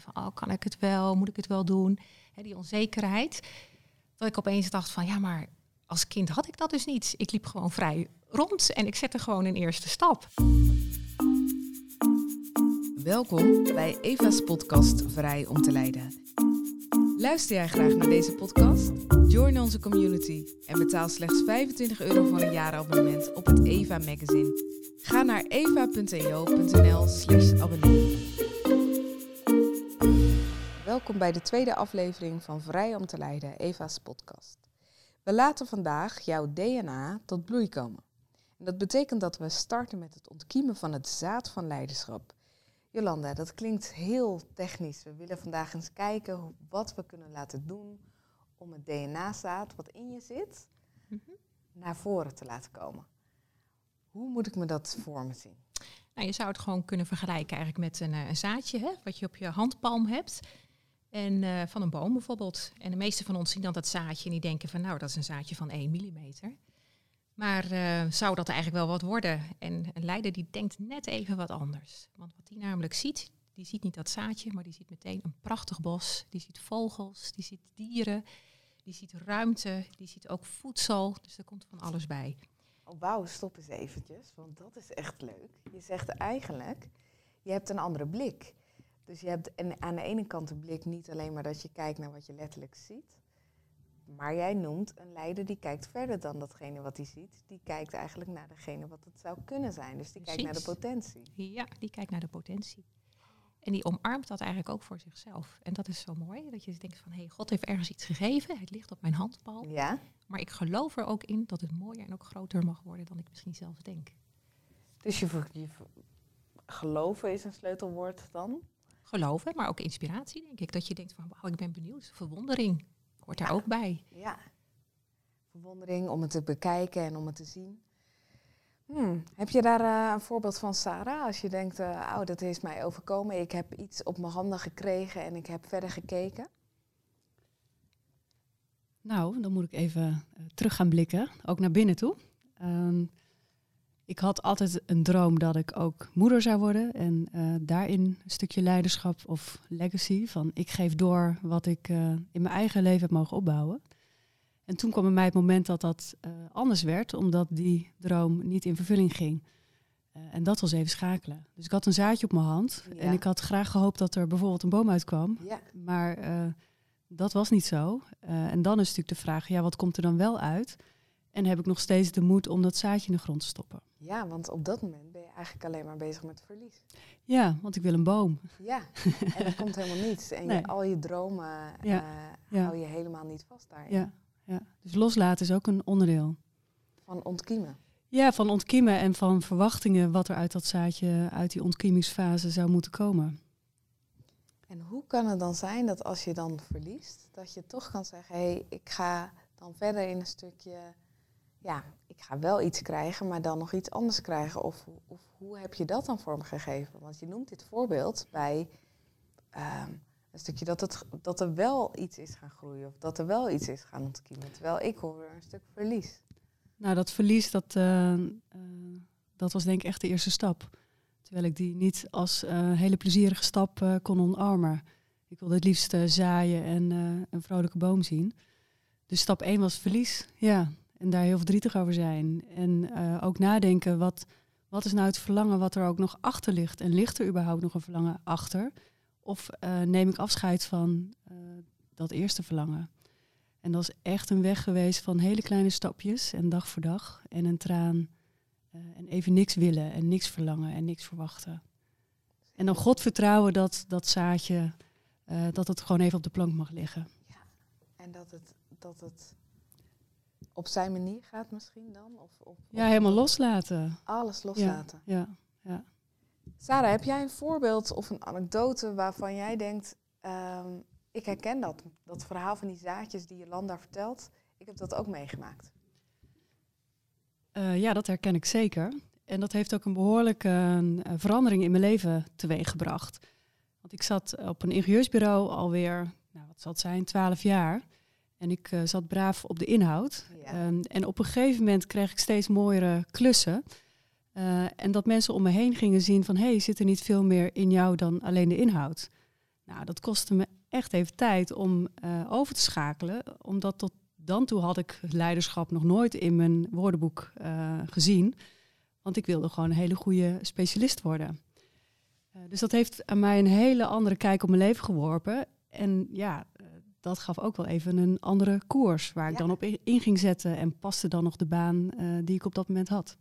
van, oh, kan ik het wel? Moet ik het wel doen? Die onzekerheid. Dat ik opeens dacht van, ja, maar als kind had ik dat dus niet. Ik liep gewoon vrij rond en ik zette gewoon een eerste stap. Welkom bij Eva's podcast Vrij om te leiden. Luister jij graag naar deze podcast? Join onze community en betaal slechts 25 euro voor een jaarabonnement op het Eva magazine. Ga naar eva.eo.nl slash abonnee. Welkom bij de tweede aflevering van Vrij om te leiden, Eva's podcast. We laten vandaag jouw DNA tot bloei komen. En dat betekent dat we starten met het ontkiemen van het zaad van leiderschap. Jolanda, dat klinkt heel technisch. We willen vandaag eens kijken wat we kunnen laten doen om het DNA-zaad wat in je zit Mhm. naar voren te laten komen. Hoe moet ik me dat voor me zien? Nou, je zou het gewoon kunnen vergelijken eigenlijk met een, eh, een zaadje, hè, wat je op je handpalm hebt. En eh, van een boom bijvoorbeeld. En de meeste van ons zien dan dat zaadje en die denken van nou, dat is een zaadje van 1 millimeter. Maar eh, zou dat eigenlijk wel wat worden? En een leider die denkt net even wat anders. Want wat die namelijk ziet, die ziet niet dat zaadje, maar die ziet meteen een prachtig bos. Die ziet vogels, die ziet dieren, die ziet ruimte, die ziet ook voedsel. Dus er komt van alles bij. Oh, wauw, stop eens eventjes, want dat is echt leuk. Je zegt eigenlijk, je hebt een andere blik. Dus je hebt en aan de ene kant de blik niet alleen maar dat je kijkt naar wat je letterlijk ziet. Maar jij noemt een leider die kijkt verder dan datgene wat hij ziet. Die kijkt eigenlijk naar degene wat het zou kunnen zijn. Dus die kijkt naar de potentie. Ja, die kijkt naar de potentie. En die omarmt dat eigenlijk ook voor zichzelf. En dat is zo mooi, dat je denkt van... hé, hey, God heeft ergens iets gegeven, het ligt op mijn handpalm. Ja? Maar ik geloof er ook in dat het mooier en ook groter mag worden dan ik misschien zelf denk. Dus je, je geloven is een sleutelwoord dan? Geloven, maar ook inspiratie, denk ik. Dat je denkt van, wauw, ik ben benieuwd. Verwondering hoort daar Ja. ook bij. Ja. Verwondering om het te bekijken en om het te zien. Hmm, Heb je daar eh, een voorbeeld van, Sarah? Als je denkt, eh oh, dat is mij overkomen. Ik heb iets op mijn handen gekregen en ik heb verder gekeken. Nou, dan moet ik even eh, terug gaan blikken, ook naar binnen toe. Ehm, ik had altijd een droom dat ik ook moeder zou worden en eh, daarin een stukje leiderschap of legacy van ik geef door wat ik eh, in mijn eigen leven heb mogen opbouwen. En toen kwam bij mij het moment dat dat eh, anders werd, omdat die droom niet in vervulling ging. En dat was even schakelen. Dus ik had een zaadje op mijn hand Ja. en ik had graag gehoopt dat er bijvoorbeeld een boom uitkwam. Ja. Maar dat was niet zo. En dan is natuurlijk de vraag, ja, wat komt er dan wel uit? En heb ik nog steeds de moed om dat zaadje in de grond te stoppen? ja, want op dat moment ben je eigenlijk alleen maar bezig met verlies. Ja, want ik wil een boom. Ja, en er komt helemaal niets. En je, al je dromen Ja, eh, ja. hou je helemaal niet vast daarin. Ja, ja. Dus loslaten is ook een onderdeel. Van ontkiemen. Ja, van ontkiemen en van verwachtingen wat er uit dat zaadje, uit die ontkiemingsfase zou moeten komen. En hoe kan het dan zijn dat als je dan verliest, dat je toch kan zeggen, hé, hey, ik ga dan verder in een stukje, ja, ik ga wel iets krijgen, maar dan nog iets anders krijgen. Of, of hoe heb je dat dan vormgegeven? Want je noemt dit voorbeeld bij ehm, een stukje dat, het, dat er wel iets is gaan groeien of dat er wel iets is gaan ontkiemen. Terwijl ik hoor een stuk verlies. Nou, dat verlies, dat, eh, eh, dat was denk ik echt de eerste stap. Terwijl ik die niet als eh, hele plezierige stap kon omarmen. Ik wilde het liefst zaaien en een vrolijke boom zien. Dus stap 1 was verlies, ja. En daar heel verdrietig over zijn. En eh, ook nadenken, wat, wat is nou het verlangen wat er ook nog achter ligt? En ligt er überhaupt nog een verlangen achter? Of eh, neem ik afscheid van eh, dat eerste verlangen? En dat is echt een weg geweest van hele kleine stapjes en dag voor dag. En een traan. en even niks willen en niks verlangen en niks verwachten. En dan God vertrouwen dat dat zaadje, dat het gewoon even op de plank mag liggen. En dat het, dat het op zijn manier gaat misschien dan? Of, Ja, helemaal loslaten. Alles loslaten. Ja, ja. Sarah, heb jij een voorbeeld of een anekdote waarvan jij denkt, ehm, ik herken dat, dat verhaal van die zaadjes die Jolanda vertelt, ik heb dat ook meegemaakt. Eh, ja, dat herken ik zeker. En dat heeft ook een behoorlijke eh, verandering in mijn leven teweeggebracht. Want ik zat op een ingenieursbureau alweer, nou, wat zal het zijn, twaalf jaar. En ik eh, zat braaf op de inhoud. Ja. Ehm, en op een gegeven moment kreeg ik steeds mooiere klussen. Eh, en dat mensen om me heen gingen zien van... hé, hey, zit er niet veel meer in jou dan alleen de inhoud? Nou, dat kostte me echt even tijd om uh, over te schakelen, omdat tot dan toe had ik leiderschap nog nooit in mijn woordenboek gezien. Want ik wilde gewoon een hele goede specialist worden. Dus dat heeft aan mij een hele andere kijk op mijn leven geworpen. En ja, dat gaf ook wel even een andere koers waar ik dan op in ging zetten. En paste dan nog de baan die ik op dat moment had.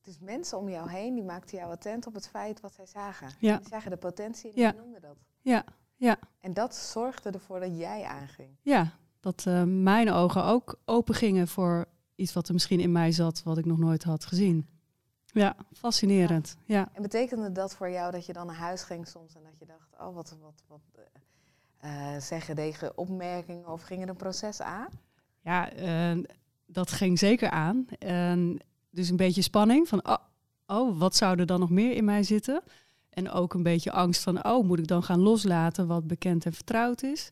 Dus mensen om jou heen, die maakten jou attent op het feit wat zij zagen. Ja. Die zagen de potentie en ja. die noemden dat. Ja, ja. En dat zorgde ervoor dat jij aanging. Ja, dat uh, mijn ogen ook open gingen voor iets wat er misschien in mij zat, wat ik nog nooit had gezien. Ja, fascinerend. Ja. En betekende dat voor jou dat je dan naar huis ging soms en dat je dacht, oh wat, wat, wat uh, zeggen deze opmerkingen of ging er een proces aan? Ja, uh, dat ging zeker aan. dus een beetje spanning van, oh, oh, wat zou er dan nog meer in mij zitten? En ook een beetje angst van, oh, moet ik dan gaan loslaten wat bekend en vertrouwd is?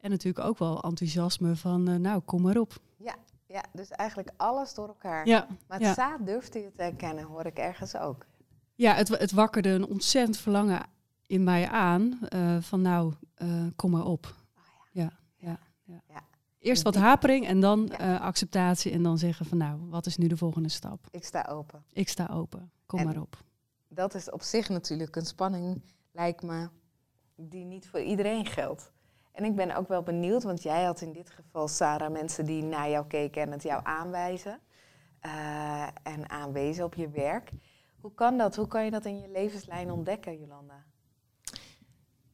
En natuurlijk ook wel enthousiasme van, uh, nou, kom maar op. Ja, ja, dus eigenlijk alles door elkaar. Ja, maar het ja. zaad durfde je te herkennen, hoor ik ergens ook. Ja, het, het wakkerde een ontzettend verlangen in mij aan uh, van, nou, uh, kom maar op. Oh, ja. Ja, ja, ja. Eerst wat hapering en dan acceptatie en dan zeggen van, nou, wat is nu de volgende stap? Ik sta open. Ik sta open, kom En- maar op. Dat is op zich natuurlijk een spanning, lijkt me, die niet voor iedereen geldt. En ik ben ook wel benieuwd, want jij had in dit geval, Sarah, mensen die naar jou keken en het jou aanwijzen. eh, en aanwezen op je werk. Hoe kan dat? Hoe kan je dat in je levenslijn ontdekken, Jolanda?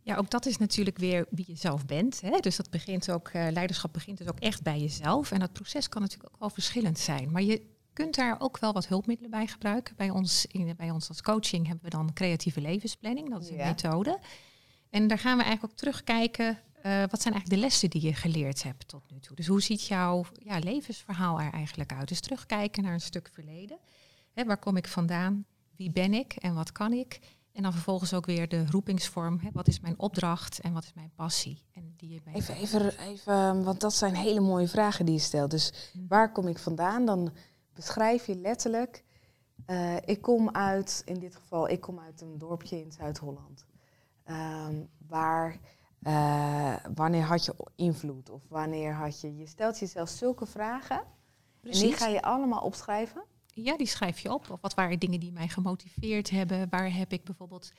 Ja, ook dat is natuurlijk weer wie je zelf bent. Hè? Dus dat begint ook, eh, leiderschap begint dus ook echt bij jezelf. En dat proces kan natuurlijk ook wel verschillend zijn. Maar je kunt daar ook wel wat hulpmiddelen bij gebruiken. Bij ons, in, bij ons als coaching hebben we dan creatieve levensplanning. Dat is een Ja. methode. En daar gaan we eigenlijk ook terugkijken. eh, wat zijn eigenlijk de lessen die je geleerd hebt tot nu toe? Dus hoe ziet jouw ja, levensverhaal er eigenlijk uit? Dus terugkijken naar een stuk verleden. Hè, waar kom ik vandaan? Wie ben ik en wat kan ik? En dan vervolgens ook weer de roepingsvorm. Hè, wat is mijn opdracht en wat is mijn passie? En die je bij Even, even, even, want dat zijn hele mooie vragen die je stelt. Dus waar kom ik vandaan? Dan beschrijf je letterlijk, eh, ik kom uit, in dit geval, ik kom uit een dorpje in Zuid-Holland. Ehm, waar, eh, wanneer had je invloed? Of wanneer had je, je stelt jezelf zulke vragen. En die Precies. ga je allemaal opschrijven. Ja, die schrijf je op. Of wat waren dingen die mij gemotiveerd hebben? Waar heb ik bijvoorbeeld,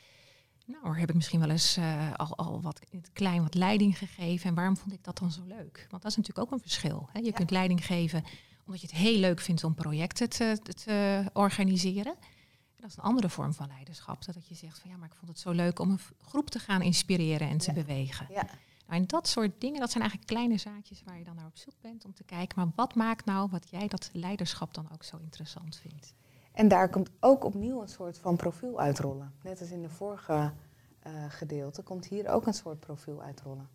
nou, heb ik misschien wel eens eh, al, al wat in het klein wat leiding gegeven? En waarom vond ik dat dan zo leuk? Want dat is natuurlijk ook een verschil. Hè? Je Ja. kunt leiding geven omdat je het heel leuk vindt om projecten te, te organiseren. En dat is een andere vorm van leiderschap. Dat je zegt van ja, maar ik vond het zo leuk om een groep te gaan inspireren en te Ja. bewegen. Ja. Nou, en dat soort dingen, dat zijn eigenlijk kleine zaadjes waar je dan naar op zoek bent om te kijken. Maar wat maakt nou wat jij dat leiderschap dan ook zo interessant vindt? En daar komt ook opnieuw een soort van profiel uitrollen. Net als in de vorige eh, gedeelte komt hier ook een soort profiel uitrollen.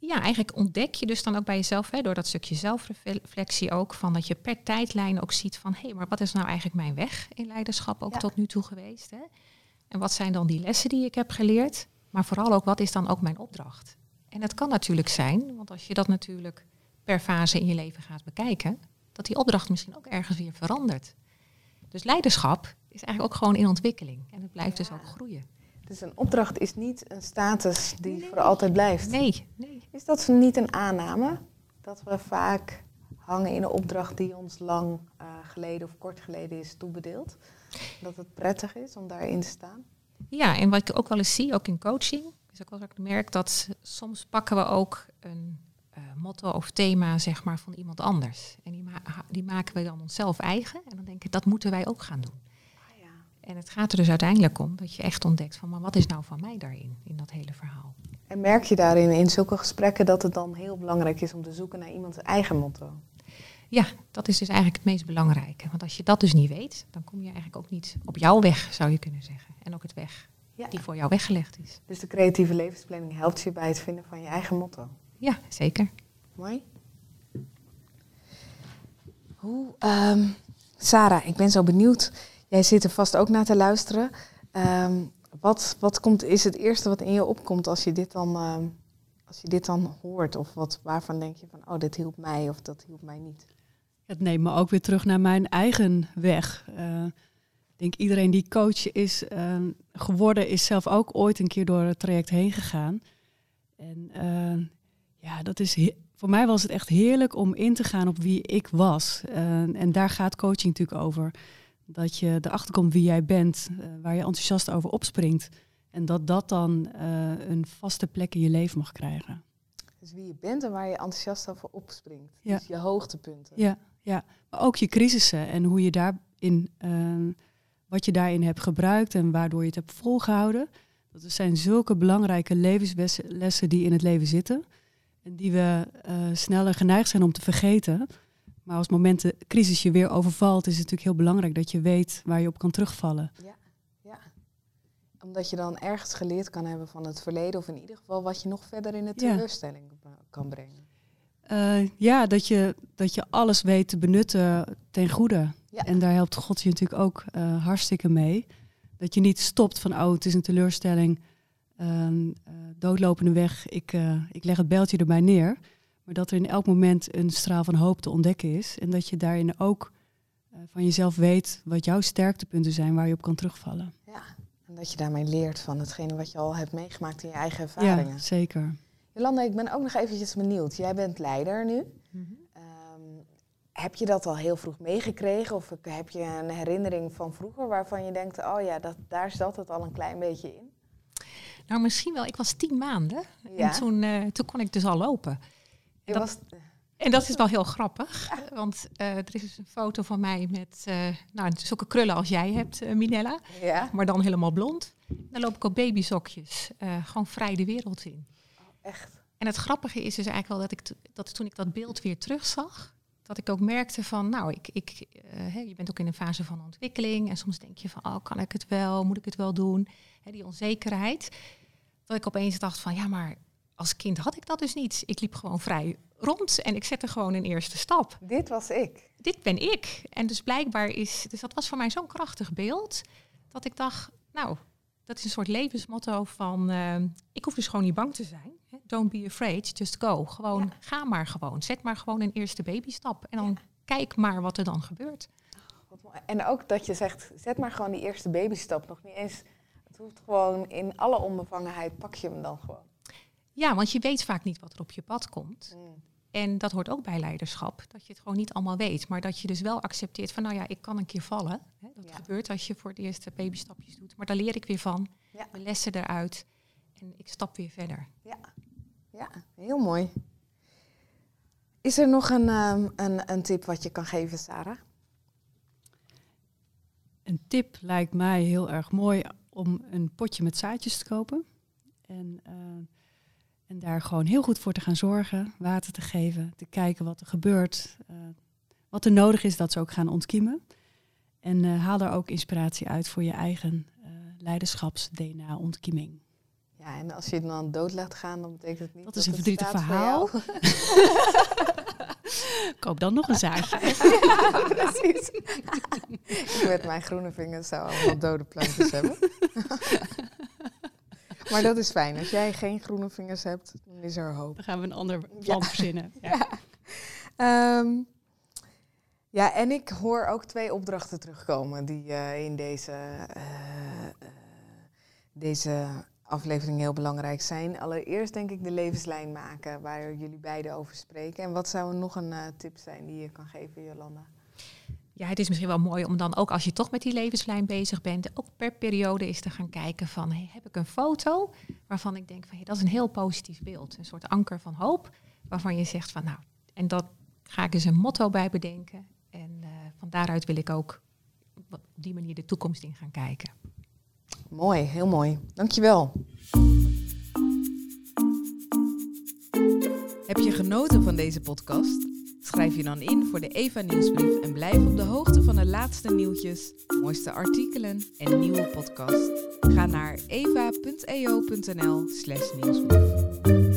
Ja, eigenlijk ontdek je dus dan ook bij jezelf, hè, door dat stukje zelfreflectie ook, van dat je per tijdlijn ook ziet van, hé, hey, maar wat is nou eigenlijk mijn weg in leiderschap ook Ja. tot nu toe geweest? Hè? En wat zijn dan die lessen die ik heb geleerd? Maar vooral ook, wat is dan ook mijn opdracht? En het kan natuurlijk zijn, want als je dat natuurlijk per fase in je leven gaat bekijken, dat die opdracht misschien ook ergens weer verandert. Dus leiderschap is eigenlijk ook gewoon in ontwikkeling en het blijft dus ook groeien. Dus een opdracht is niet een status die Nee. voor altijd blijft. Nee, nee. Is dat niet een aanname? Dat we vaak hangen in een opdracht die ons lang eh, geleden of kort geleden is toebedeeld? Dat het prettig is om daarin te staan? Ja, en wat ik ook wel eens zie, ook in coaching, is ook wel dat ik merk dat soms pakken we ook een eh, motto of thema zeg maar, van iemand anders. En die, ma- die maken we dan onszelf eigen. En dan denk ik, dat moeten wij ook gaan doen. Ah, ja. En het gaat er dus uiteindelijk om dat je echt ontdekt van, maar wat is nou van mij daarin, in dat hele verhaal? En merk je daarin in zulke gesprekken dat het dan heel belangrijk is om te zoeken naar iemands eigen motto? Ja, dat is dus eigenlijk het meest belangrijke. Want als je dat dus niet weet, dan kom je eigenlijk ook niet op jouw weg, zou je kunnen zeggen. En ook het weg Ja. die voor jou weggelegd is. Dus de creatieve levensplanning helpt je bij het vinden van je eigen motto. Ja, zeker. Mooi. Hoe, ehm, Sarah, ik ben zo benieuwd. Jij zit er vast ook naar te luisteren. Ehm, wat wat komt, is het eerste wat in je opkomt als je dit dan, ehm, als je dit dan hoort? Of wat, waarvan denk je van, oh, dit hielp mij of dat hielp mij niet? Het neemt me ook weer terug naar mijn eigen weg. Eh, ik denk iedereen die coach is eh, geworden, is zelf ook ooit een keer door het traject heen gegaan. En uh, ja, dat is voor mij was het echt heerlijk om in te gaan op wie ik was. En daar gaat coaching natuurlijk over. Dat je erachter komt wie jij bent, waar je enthousiast over opspringt. En dat dat dan een vaste plek in je leven mag krijgen. Dus wie je bent en waar je enthousiast over opspringt. Ja. Dus je hoogtepunten. Ja, ja, maar ook je crisissen en hoe je daarin, uh, wat je daarin hebt gebruikt en waardoor je het hebt volgehouden. Dat zijn zulke belangrijke levenslessen die in het leven zitten. En die we uh, sneller geneigd zijn om te vergeten. Maar als moment de crisis je weer overvalt, is het natuurlijk heel belangrijk dat je weet waar je op kan terugvallen. Ja, ja. Omdat je dan ergens geleerd kan hebben van het verleden, of in ieder geval wat je nog verder in de teleurstelling kan brengen. Uh, ja, dat je, dat je alles weet te benutten ten goede. Ja. En daar helpt God je natuurlijk ook uh, hartstikke mee. Dat je niet stopt van, oh, het is een teleurstelling, uh, doodlopende weg, ik, ik leg het beltje erbij neer. Maar dat er in elk moment een straal van hoop te ontdekken is. En dat je daarin ook van jezelf weet wat jouw sterktepunten zijn waar je op kan terugvallen. Ja, en dat je daarmee leert van hetgene wat je al hebt meegemaakt in je eigen ervaringen. Ja, zeker. Jolanda, ik ben ook nog eventjes benieuwd. Jij bent leider nu. Mm -hmm. heb je dat al heel vroeg meegekregen? Of heb je een herinnering van vroeger waarvan je denkt, oh ja, dat, daar zat het al een klein beetje in? Nou, misschien wel. Ik was tien maanden. Ja. En toen, uh, toen kon ik dus al lopen. En dat, was... en dat is wel heel grappig. Want uh, er is dus een foto van mij met uh, nou, zulke krullen als jij hebt, Minella. Ja. Maar dan helemaal blond. Dan loop ik op babyzokjes. gewoon vrij de wereld in. Echt. En het grappige is dus eigenlijk wel dat ik dat toen ik dat beeld weer terugzag, dat ik ook merkte van, nou, ik, ik, uh, je bent ook in een fase van ontwikkeling en soms denk je van, oh, kan ik het wel, moet ik het wel doen? Die onzekerheid. Dat ik opeens dacht van, ja, maar als kind had ik dat dus niet. Ik liep gewoon vrij rond en ik zette gewoon een eerste stap. Dit was ik. Dit ben ik. En dus blijkbaar is, dus dat was voor mij zo'n krachtig beeld, dat ik dacht, nou, dat is een soort levensmotto van, uh, ik hoef dus gewoon niet bang te zijn. Don't be afraid, just go. Gewoon, ga maar gewoon. Zet maar gewoon een eerste babystap. En dan kijk maar wat er dan gebeurt. En ook dat je zegt, zet maar gewoon die eerste babystap. Nog niet eens, het hoeft gewoon in alle onbevangenheid, pak je hem dan gewoon. Ja, want je weet vaak niet wat er op je pad komt. Mm. En dat hoort ook bij leiderschap, dat je het gewoon niet allemaal weet. Maar dat je dus wel accepteert van, nou ja, ik kan een keer vallen. Hè, dat gebeurt als je voor de eerste babystapjes doet. Maar daar leer ik weer van, ja. de lessen eruit. En ik stap weer verder. Ja, ja heel mooi. Is er nog een, um, een, een tip wat je kan geven, Sarah? Een tip lijkt mij heel erg mooi om een potje met zaadjes te kopen. En... Uh, en daar gewoon heel goed voor te gaan zorgen, water te geven, te kijken wat er gebeurt, uh, wat er nodig is dat ze ook gaan ontkiemen. En uh, haal daar ook inspiratie uit voor je eigen uh, leiderschaps-DNA-ontkieming. Ja, en als je het dan dood laat gaan, dan betekent het niet dat, dat is een verdrietig verhaal. Koop dan nog een zaadje. ja, precies. ik met mijn groene vingers zou allemaal dode plantjes hebben. Maar dat is fijn. Als jij geen groene vingers hebt, dan is er hoop. Dan gaan we een ander plan verzinnen. Ja. Ja. Um, ja, en ik hoor ook twee opdrachten terugkomen die uh, in deze, uh, uh, deze aflevering heel belangrijk zijn. Allereerst denk ik de levenslijn maken, waar jullie beiden over spreken. En wat zou nog een tip zijn die je kan geven, Jolanda? ja, het is misschien wel mooi om dan ook als je toch met die levenslijn bezig bent, ook per periode eens te gaan kijken van, hey, heb ik een foto waarvan ik denk van, hey, dat is een heel positief beeld. Een soort anker van hoop, waarvan je zegt van, nou, en dat ga ik eens een motto bij bedenken. En uh, van daaruit wil ik ook op die manier de toekomst in gaan kijken. Mooi, heel mooi. Dankjewel. Heb je genoten van deze podcast? Schrijf je dan in voor de Eva Nieuwsbrief en blijf op de hoogte van de laatste nieuwtjes, mooiste artikelen en nieuwe podcast. Ga naar eva.eo.nl/nieuwsbrief.